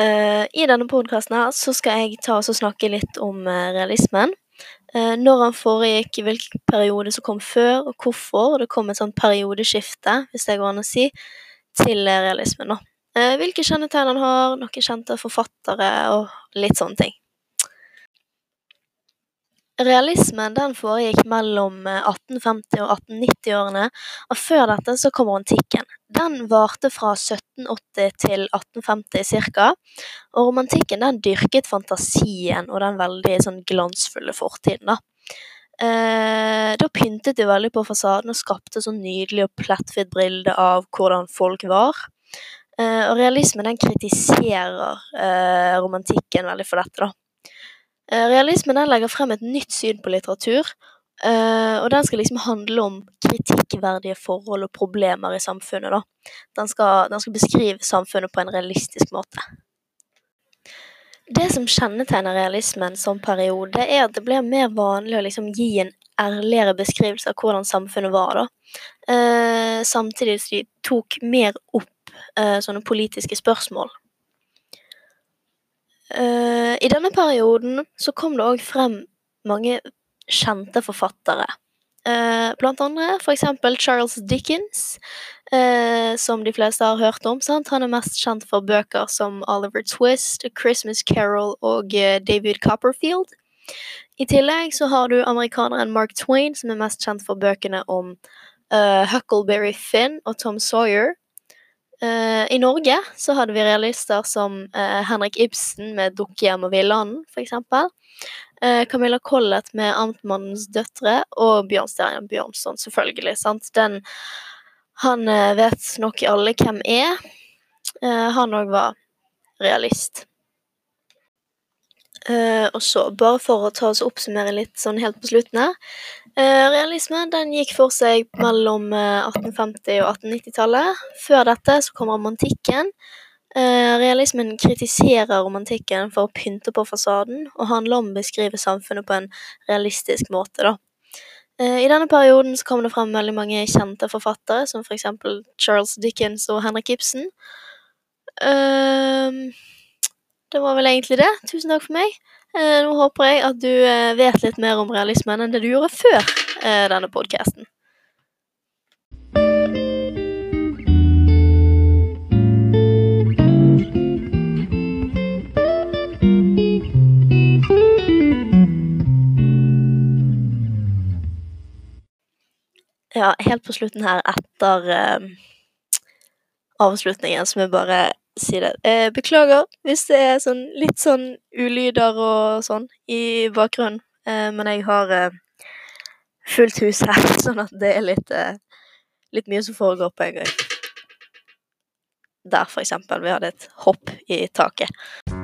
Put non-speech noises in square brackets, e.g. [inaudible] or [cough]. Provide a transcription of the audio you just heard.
Eh, I denne podkasten skal jeg ta og snakke litt om uh, realismen. Uh, når han foregikk, hvilken periode som kom før, og hvorfor. Det kom et sånt periodeskifte, hvis det går an å si, til realismen, da. Hvilke kjennetegn han har, noen kjente forfattere og litt sånne ting. Realismen den foregikk mellom 1850- og 1890-årene, og før dette så kommer antikken. Den varte fra 1780 til 1850 ca., og romantikken den dyrket fantasien og den veldig sånn glansfulle fortiden, da. Eh, da pyntet de veldig på fasaden og skapte så nydelig og plettfritt bilde av hvordan folk var. Eh, og realismen den kritiserer eh, romantikken veldig for dette, da. Eh, realismen den legger frem et nytt syn på litteratur, eh, og den skal liksom handle om kritikkverdige forhold og problemer i samfunnet. Da. Den skal, den skal beskrive samfunnet på en realistisk måte. Det som kjennetegner realismen som periode, er at det blir mer vanlig å liksom gi en ærligere beskrivelse av hvordan samfunnet var. Da. Uh, samtidig som de tok mer opp uh, sånne politiske spørsmål. Uh, I denne perioden så kom det òg frem mange kjente forfattere. Uh, blant andre for eksempel Charles Dickens, uh, som de fleste har hørt om. Sant? Han er mest kjent for bøker som Oliver Twist, A Christmas Carol og David Copperfield. I tillegg så har du amerikaneren Mark Twain, som er mest kjent for bøkene om Huckleberry Finn og Tom Sawyer. Uh, I Norge så hadde vi realister som uh, Henrik Ibsen med 'Dukkehjem og Villanden', f.eks. Uh, Camilla Collett med 'Amtmannens døtre' og Bjørnstjerne Bjørnson, selvfølgelig. sant? Den Han vet nok alle hvem er. han òg var realist. Og så, bare for å ta oss oppsummere litt sånn helt på slutten her Eh, realismen den gikk for seg mellom 1850- eh, og 1890-tallet. Før dette så kom romantikken. Eh, realismen kritiserer romantikken for å pynte på fasaden, og handler om å beskrive samfunnet på en realistisk måte. da. I denne perioden så kom det frem veldig mange kjente forfattere, som. For Charles Dickens og Henrik Ibsen. Det var vel egentlig det. Tusen takk for meg. Eh, nå håper jeg at du eh, vet litt mer om realismen enn det du gjorde før eh, denne podkasten. Ja, helt på slutten her, etter uh, avslutningen, som er bare si det. Eh, beklager hvis det er sånn litt sånn ulyder og sånn i bakgrunnen, eh, men jeg har eh, fullt hus her, [laughs] sånn at det er litt, eh, litt mye som foregår på en gang. Der, for eksempel. Vi hadde et hopp i taket.